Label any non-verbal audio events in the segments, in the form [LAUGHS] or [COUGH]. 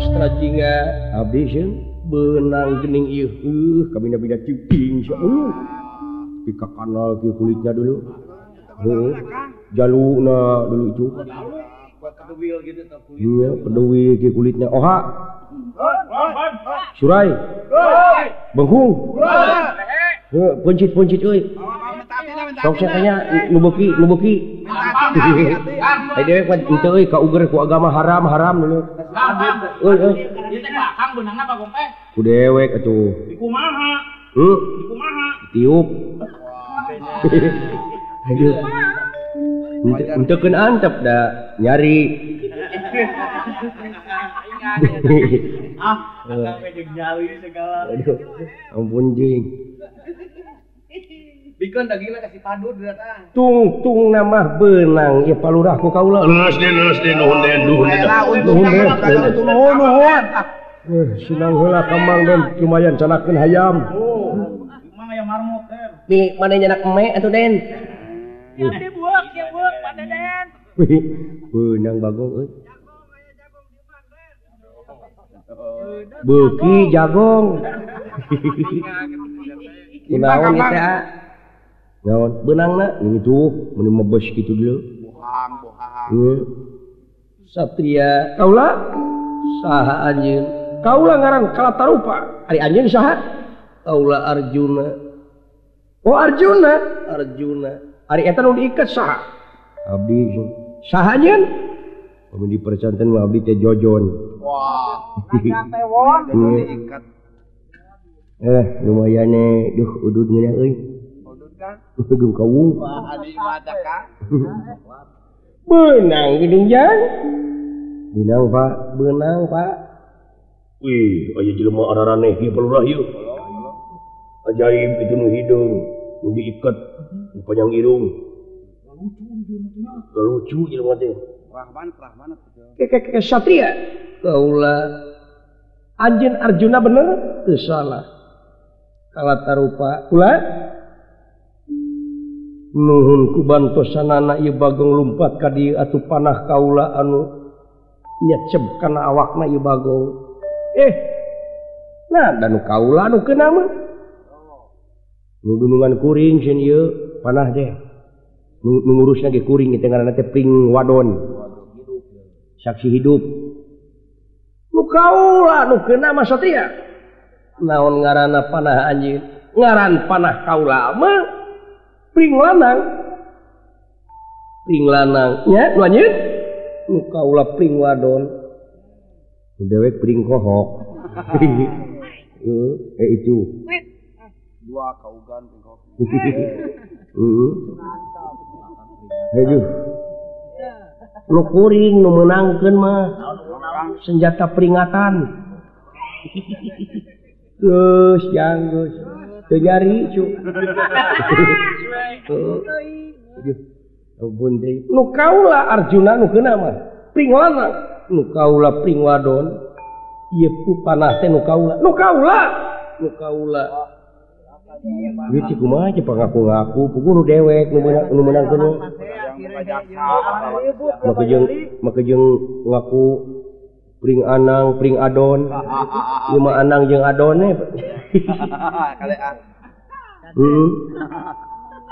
astraga habis benang gening uh, kami cuting uh, pika kanal ke kulitnya dulu. Uh, jaluna dulu itu. Iya pedewi ke kulitnya. Oha! Surai! Bengkung uh, puncit puncit oi sok saya tanya nubuki nubuki dewek ka uger ku agama haram haram dulu. Eh, eh. Ku dewek atuh. Hmm? Tiup. Aduh. untuk antep dah nyari. [LAUGHS] Ah eh. ampun jing. bikin dagingnya kasih padu datang. Tung tung nama benang. Ya palurah ku kaula leus deh leus deh nuhun deh nuhun deh nuhun deh nuhun nuhun eh sinang heula kamang den. Cumayan canakeun hayam. Oh, mang aya marmot nih mana nyanak eme atuh den? Ya dibuak ya buak pada den benang bagong euy Buki jagong. Inaon itu ya. Ngawan benang nak ini tuh menerima mebes gitu dulu. Bohang, bohong. Hmm. Satria kaula saha anjeun? Kaula ngaran Kalatarupa. Ari anjeun saha? Kaula Arjuna. Oh Arjuna, Arjuna. Ari eta nu diikat saha? Abdi saha anjeun? Mun dipercanten mah abdi teh jojon. Wah, kan teh won diikat. Eh, lumayan nih, duh udud euy. gedung kaum benang gedung jan benang pak. Benang pak. Wih aja jelema ararane ieu pelurah yuk ajaib itu nu hidung nu diikat nu panjang hidung. Lucu jelema teh rahman rahman kek kek satria. Kaula anjeun arjuna bener? Teu salah kala tarupa ulah. nuhun kubantosanana bagong lumpat ka dieu atuh panah Kaula anu nyecep kana awakna ieu bagong. Eh nah dan Kaula anu dunungan kuring panah teh. Nu ngurusna ge kuring teh ngaranna teh pring wadon. Saksi hidup. Nu Kaula nu mah Satria. Naon ngaranna panah anjir ngaran panah Kaula mah. pring lanang pring lanangnya lanjut. Nu kaula pring wadon dewek pring kohok [LAUGHS] eh itu. Dua kaugan pring kohok [LAUGHS] heeh. Aduh. Lu kuring nu meunangkeun mah. Senjata peringatan. [LAUGHS] Geus jangan Tejari cu. [LAUGHS] Bun jari nu kaula Arjuna nu keuna mah. pring nu kaula pringwadon. ieu pupanah teh nu kaula nu kaula nu kaula Ieu cik kumaha aja pangaku-ngaku, pukul nu dewek nu meunang nu menang keneu. Maka jeung maka jeung ngaku. Pring Anang Pring Adon. [LAUGHS] Lima Anang jeung Adone eh. [LAUGHS] hmm. Ah.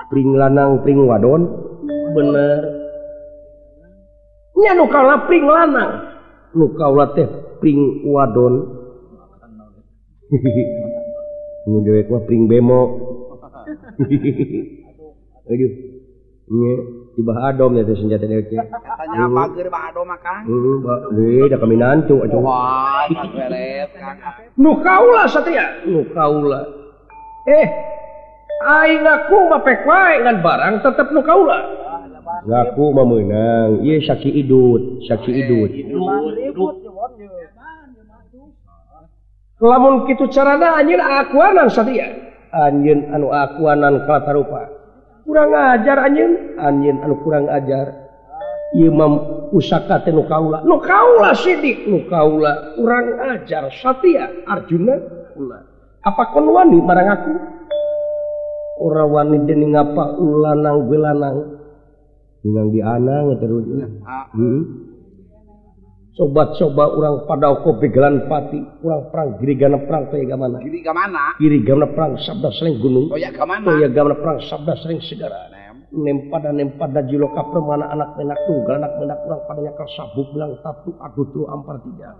Pring lanang Pring Wadon. Bener. Nya nu kaula Pring lanang. Nu kaula teh Pring Wadon. [LAUGHS] Nu dewek mah Pring Bemo. Aduh, aduh. Aduh. tiba Adom ya senjata senjata cek Katanya apa pager bah Adom mah Kang? Heeh, bah deui da kami cu atuh. Wah, beres Kang. Nu kaula satria, nu kaula. Eh, aing aku mah pek wae ngan barang tetep nu kaula. Ngaku mah meunang, ieu saki idut, saki eh, idut. Lamun kitu carana anjeun akuanan satria. Anjeun anu akuanan kalatarupa. kurang ajar anjing. Anjin anu kurang ajar. Imam pusaka tenu kaula. Nu kaula sidik nu kaula. Kurang ajar Satya Arjuna ulah apa kon wani marang aku? Ora wani dening apa ulanang gelanang ningang di anang terus hmm. coba-coba orang pada kolan Pati kurang perang diri karena perang mana mana kiri karena perang sabda sering gunung. Oh, ya, oh, ya, perang sabda sering segara. Nem. Pada nem pada jiloka permana anak menak tunggal anak menak kurang padanya kau sabuk bilang tatu aku tru ampar tiga.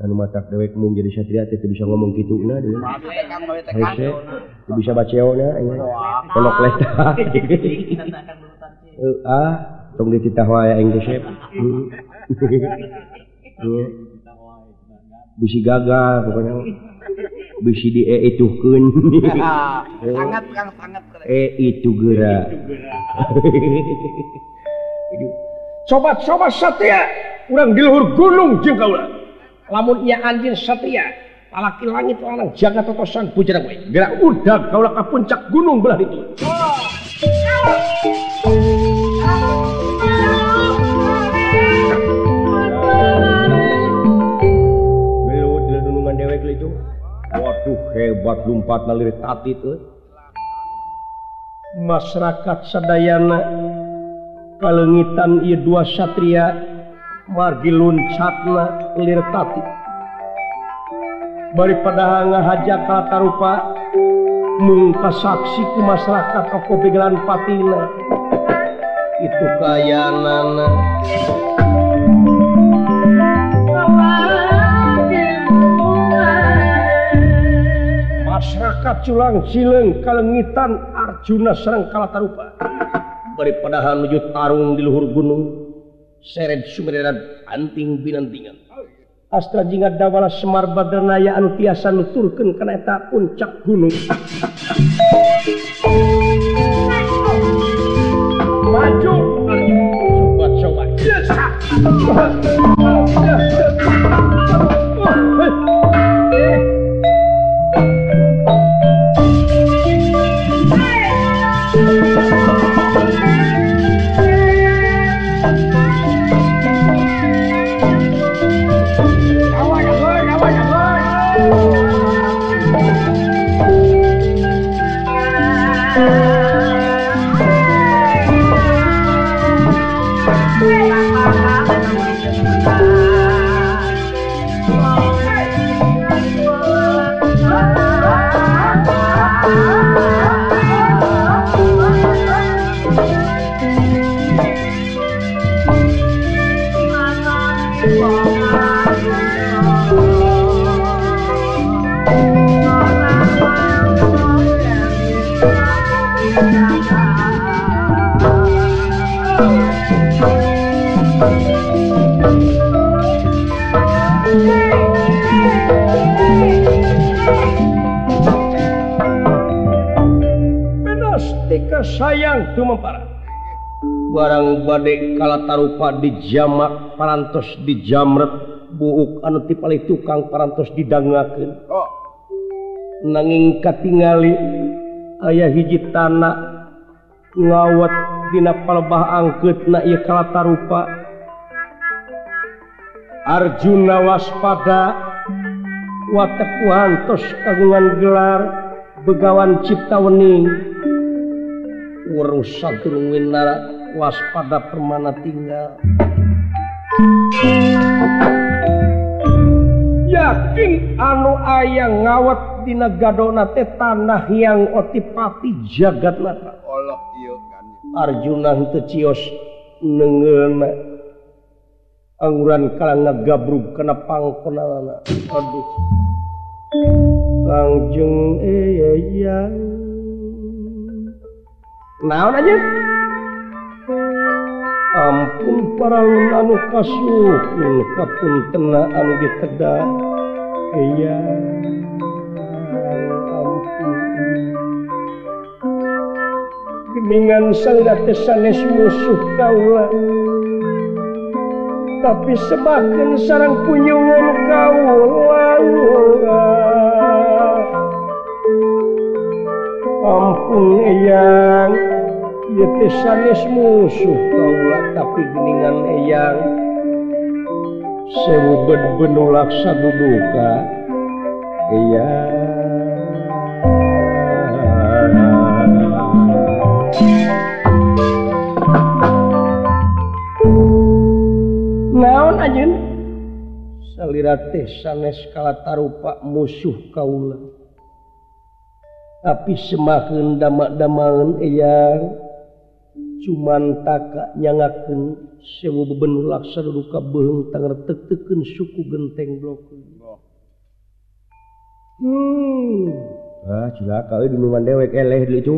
Dan mata dewek mau jadi satria itu bisa ngomong gitu nah dia itu bisa baca na leta. [LAUGHS] Ah tong dititah wae Inggris [LAUGHS] bisi gagal pokoknya. Bisi di e itu kun [LAUGHS] sangat sangat e itu gerak sobat-sobat [LAUGHS] satya kurang di luhur gunung jeung kaulah lamun ia anjing satya palaki langit lanang jaga totosan bujana gue gerak udah kaulah ke puncak gunung belah itu Aduh hebat lumpat nalir tati tuh. Masyarakat Sadayana kalengitan ia dua satria margi luncatna lir tati. Baripada ngahajak kata rupa mungka saksi ku masyarakat aku pegelan patina. Itu kayanana nana. Cakap Culang Cileng Kalengitan Arjuna Serang Kalatarupa. Beripadahan menuju Tarung di luhur gunung seret Sumeran anting binantingan. Astra jingat dawala Semar Badranaya anu tiasa nuturkeun kana eta puncak gunung. Maju! Sobat sobat. Yes. barang badai kalatarupa di jamak parantos di jamret buuk anu tipali tukang parantos didangaken oh. nanging katingali ayah hiji tanah ngawat dina palbah angkeutna ieu kalatarupa. Arjuna waspada watak kuhantos kagungan gelar begawan cipta wening. Urus sadurunge narak waspada permana tinggal. Yakin anu ayam ngawat di gadona tanah yang otipati jagat mata Arjuna itu cios angguran kala ngagabrug kena pangkonalana aduh. Kangjeng eh, eh ya naon aja? ampun para anu kasukun kapun tenaan diteda iya Geningan sangat sanes musuh kaula. Tapi semakin sarang punyungan kaula. Ampun eyang. pisanes musuh kaulah tapi geningan eyang. Sewu benulak satu duka iya naon aja salirate sanes kala tarupa musuh kaula tapi semakin damak-damangan eyang. cuman takaknyangaken sewu bebenur laksa duka beheng tanger teteken suku genteng blok hmm. ah, cilaka minuman dewek eleh itu.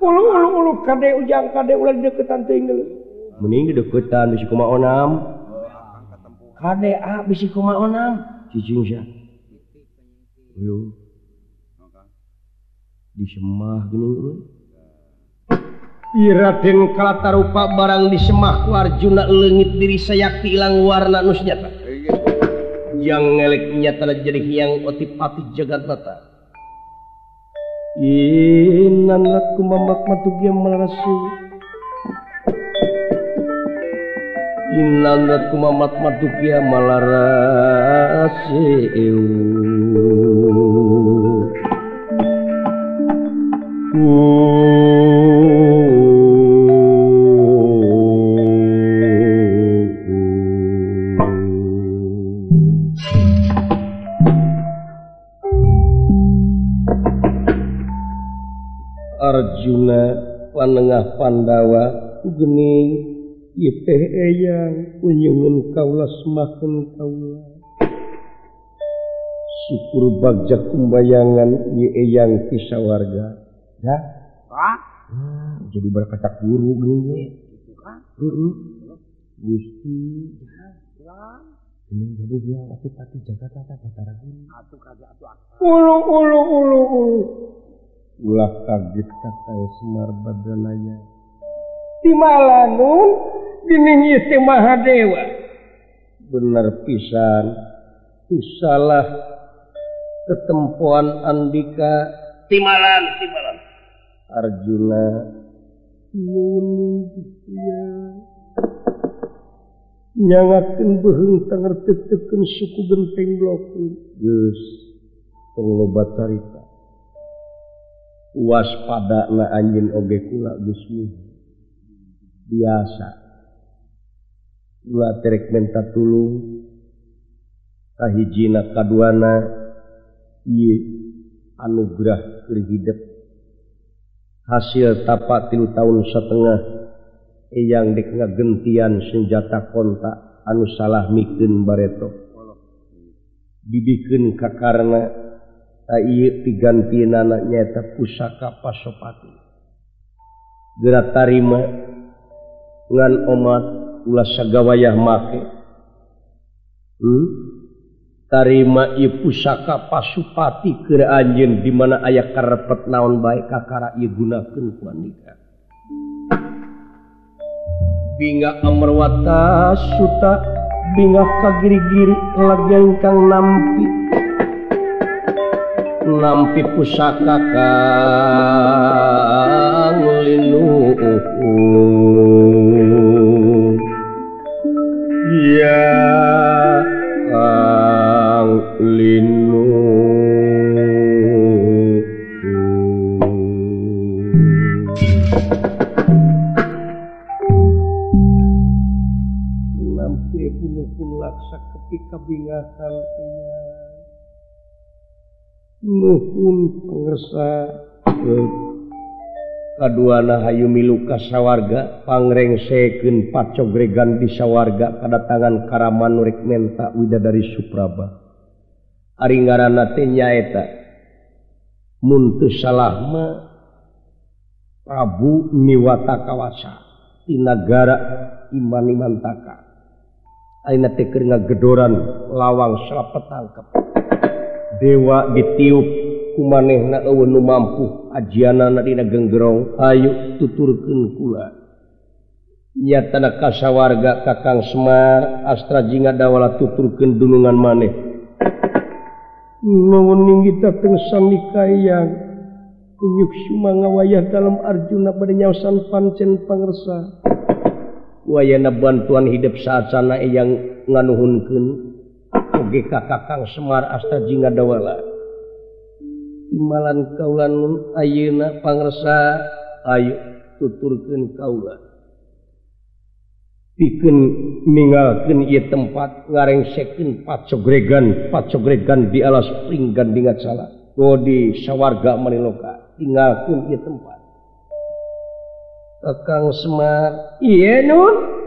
Ulu, ulu, ulu, kade ujang kade ulah deketan tinggal mending deketan bisi kumaha onam. Kade a bisi kumaha onam? Cicing sia. Lu disemah geuning euy. Iraden kalata rupa barang disemahku Arjuna leungit diri sayakti ilang warna nusnyata yang ngelek nyata jadi yang otipati jagat mata. Inan laku mamak matu yang merasu. Inan laku mamak matu dia malaraseu Arjuna panengah Pandawa gening teh eyang kunjungan kaula semakin kaula syukur bagja kumbayangan ye eyang kisah warga ya? Ah. ah, jadi berkata guru gini guru gusti. Ini jadi dia waktu tadi jaga kata batara guru atuh kaja atuh ulu ulu ulu ulu. ulah kaget kakang Semar badanaya di malanun diningi teh Mahadewa. Bener pisan. Salah ketempuan Andika. Timalan timalan Arjuna. Nuning dia nyangakeun beuheung tangertetekeun suku genteng blok geus loba carita. waspada na anjin oge kula geus biasa. Dua terek menta tulung kahijina kaduana iye anugerah kerhidep hasil tapak tilu tahun setengah eyang dek ngagentian senjata kontak anu salah mikin bareto. Dibikin kakarna pigantina nyaeta pusaka pasopati. Gerak tarima ngan omat ulas sagawayah make. Hmm? tarima i pusaka pasupati ke anjeun di mana ayah karepet naon baik kakara i gunakan ku andika. Binga amerwata suta binga kagiri-giri lagi ingkang nampi. nampi pusaka kanglinu ya kanglinu nampi bunuh laksa ketika bingatan iya Nuhun pangersa eh, kaduana hayu milu kasawarga pangrengsekeun pacogregan di sawarga kadatangan Karaman Nurik menta Wida dari Supraba Ari ngaranna teh nyaeta mun salah mah Prabu Niwata Kawasa di negara Imanimantaka. Ayeuna teh keur ngagedoran lawang salapetangkep dewa ditiup kumaneh na nu mampu ajianana nadina genggerong Ayu tuturken kula. Nya tanah kasawarga kakang Semar Astra jinga dawala tuturken dunungan maneh. Mauning kita tengsami kayang kunyuk sumanga wayah dalam Arjuna pada nyausan pancen pangersa. Wayana bantuan hidup saat sana yang nganuhunkeun. GK Kakang Semar Asta Jingga Dawala Imalan kaulan Ayeuna pangresa ayo tuturkan kaula. Bikin meninggalkan ia tempat ngareng seken pat sogregan di alas pringgan dingat salah do di sawarga maniloka tinggalkan ia tempat. Kakang Semar iya nun?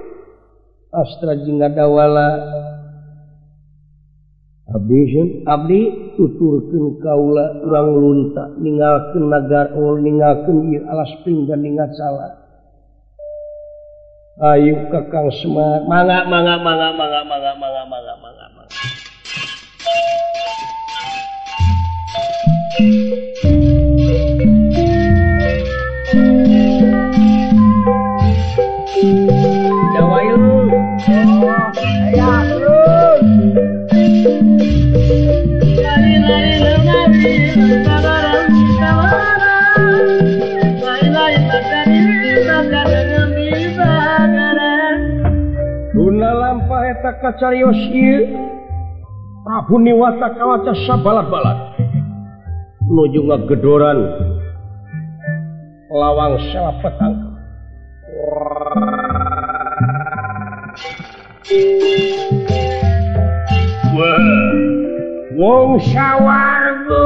Astra Jingga Dawala Abdi tuturkan kaula kurang lunta ningalkan nagar ol ningalkan ieu alas pinggan ningat salah. Ayu kakang semar mangga mangga mangga mangga mangga mangga mangga mangga mangga. kacarios Prabu Niwata kawaca sabalat-balat menuju ngegedoran lawang sela petang Wah. Wong sawargo.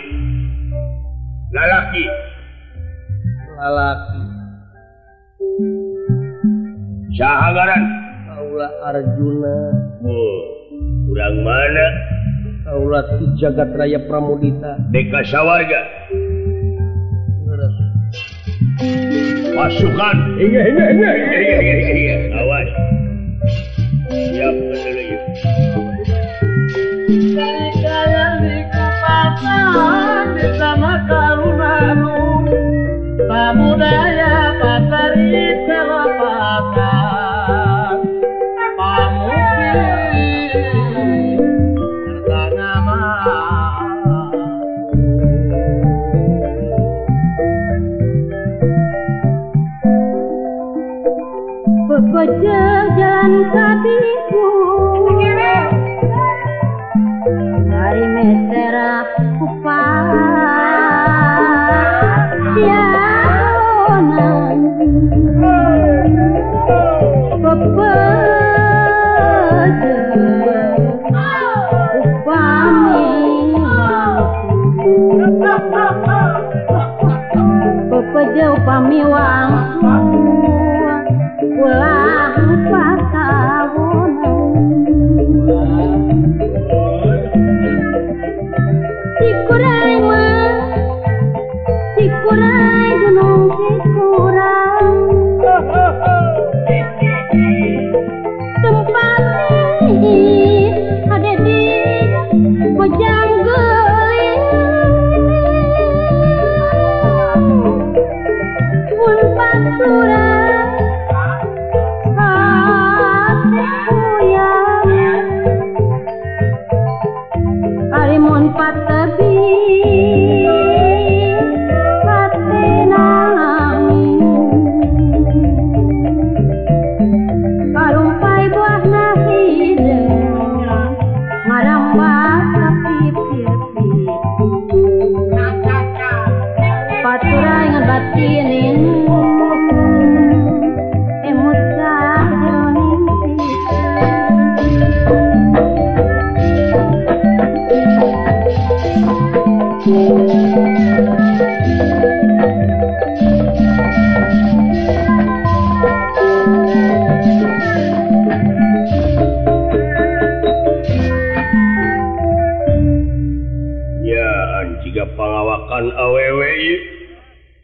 lalaki. Lalaki. Syahagaran. Kaula Arjuna. Oh, kurang mana? Kaula ti jagat raya Pramudita. Deka Sawarga. Pasukan. Iya iya iya iya iya iya iya Awas. Siap pendulu Dari kanan di kupatan Di sama Samudaya Pasari Selapata An aweWI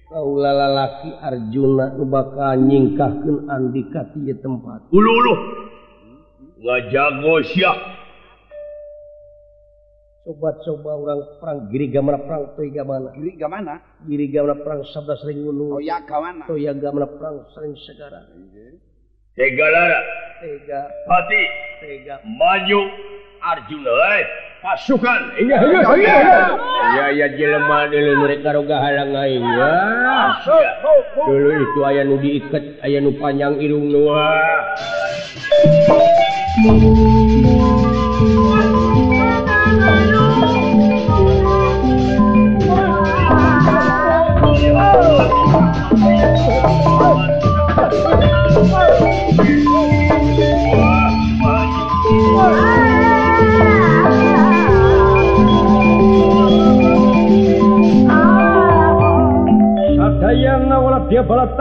Kaula lalaki Arjuna nu bakal nyingkahkeun Andika ti tempat. Ulu ngajago sia. Coba-coba orang perang giri gambar perang toy gamana. Giri gamana? Giri gambar perang sabda sering ngunu. Toya kawana toya gambar perang sering segara. Tega lara. Tega. Pati. Tega. Maju. Arjuna eh? Pasukan. Iya iya iya iya. Iya jelema dulu mereka roga halang aing ya. Dulu itu aya nu diiket aya nu panjang irung nu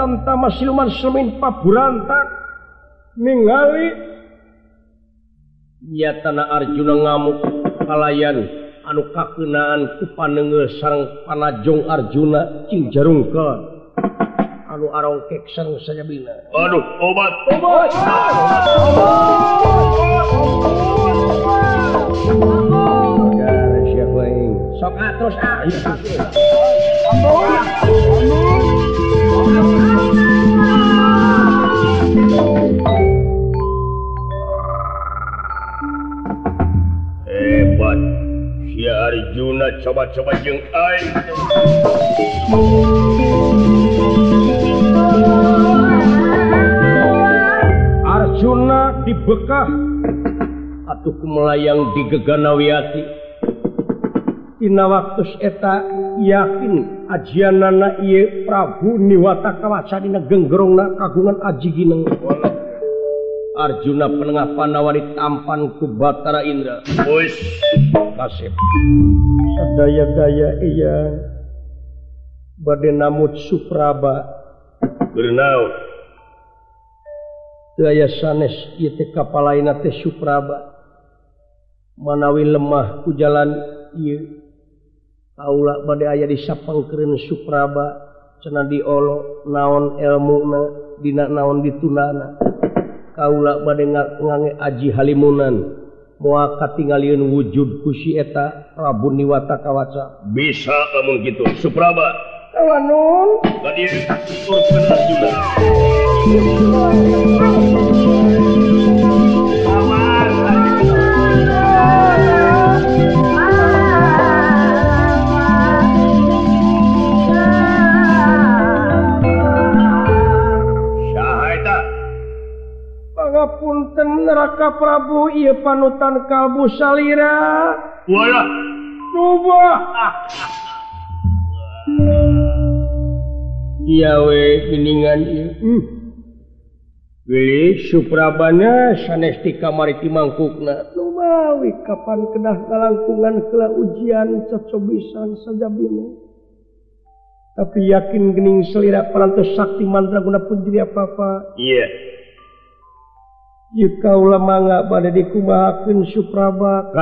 tamtama siluman semin paburantak ningali nya tanah Arjuna ngamuk kalayan anu kakenaan ku panenge sarang panajong Arjuna cing jarungka anu arong kek sarang saja bina aduh obat obat, obat. obat. obat. sok atus ah, coba-coba jeung aing Arjuna di Bekah atuh melayang di Geganawiati Ina waktu eta yakin ajianana ieu Prabu Niwata kawasadina genggerongna kagungan aji gineng. Arjuna penengah Panawari tampan ku Batara Indra. Wis kasep. Sadaya-daya iya bade namut Supraba. Bernaun. Daya sanes ieu teh kapalaina teh Supraba. Manawi lemah ku jalan ieu. Aula bade aya di disapengkeun Supraba cenah diolo naon elmuna dina naon ditunana. kaula badnge aji Halimunan. Muaka tinggalin wujud kusi eta Rabu niwata kawaca. Bisa kamu gitu. Supraba. Kawan punten neraka Prabu ia panutan kalbu salira. Coba Iyawe biningan hmm. Willy Suprabana sanestika ti mangkukna. Lumawi kapan kedah ngalangkungan kela ujian cocobisan saja tapi yakin gening selira parantos sakti mantra guna pun jadi apa-apa. Iya. yeah. kau lama pada dikumaun Supraba.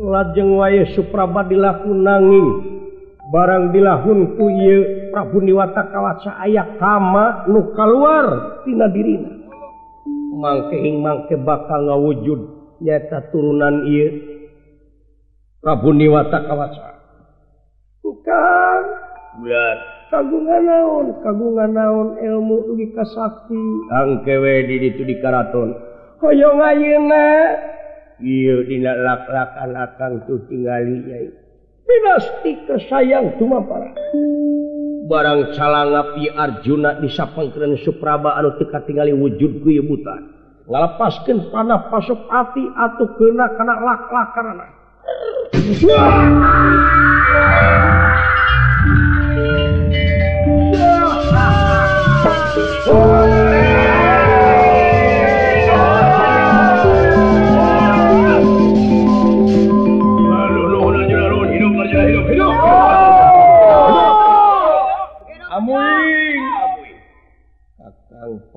Lajeng wae Supraba dilakun nanging barang dilahun ku ieu Prabu Niwata kawasa aya kama nu kaluar tina dirina. Mangkeing mangke bakal ngawujud. Nyata turunan ieu Prabu Niwata kawasa. Bukan. Kagungan naon? Kagungan naon ilmu dugi kasakti angkewe di ditu di karaton hoyong ayeuna ieu dina laklakan akang tu tingali nyai. pinasti kesayang tumapara. barang salanga pi Arjuna disapengkeun Supraba anu teu katingali wujud ku ieu buta. Ngalepaskeun panah pasuk ati atuh keuna kana laklakan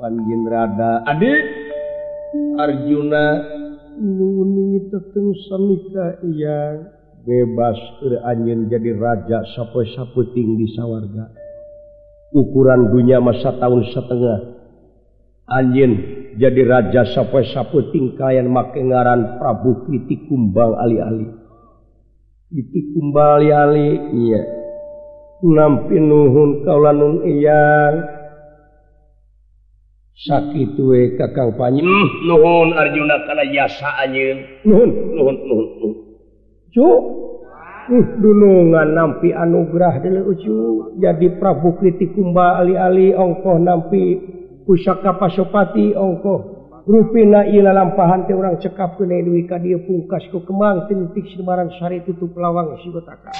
Panjinrada adik Arjuna nikah bebas keur anjeun jadi raja sapoe-saputing di sawarga ukuran dunia masa tahun setengah. Anjin jadi raja sapo-saputing kayan make ngaran Prabu kritik kumbang ali-ali. Kritik kumbang ali-ali iya. Nampi nuhun kaulanun iyang sakit kakang panyi mm, nuhun Arjuna kana jasa dunungan nampi anugerah ucu oh, jadi Prabu kritik kumba ali-ali ongkoh nampi pusaka pasopati ongkoh Rupina ila lampahan teh orang cekap ke dia pungkasku kembang tinitik Semarang sari tutup lawang si Betaka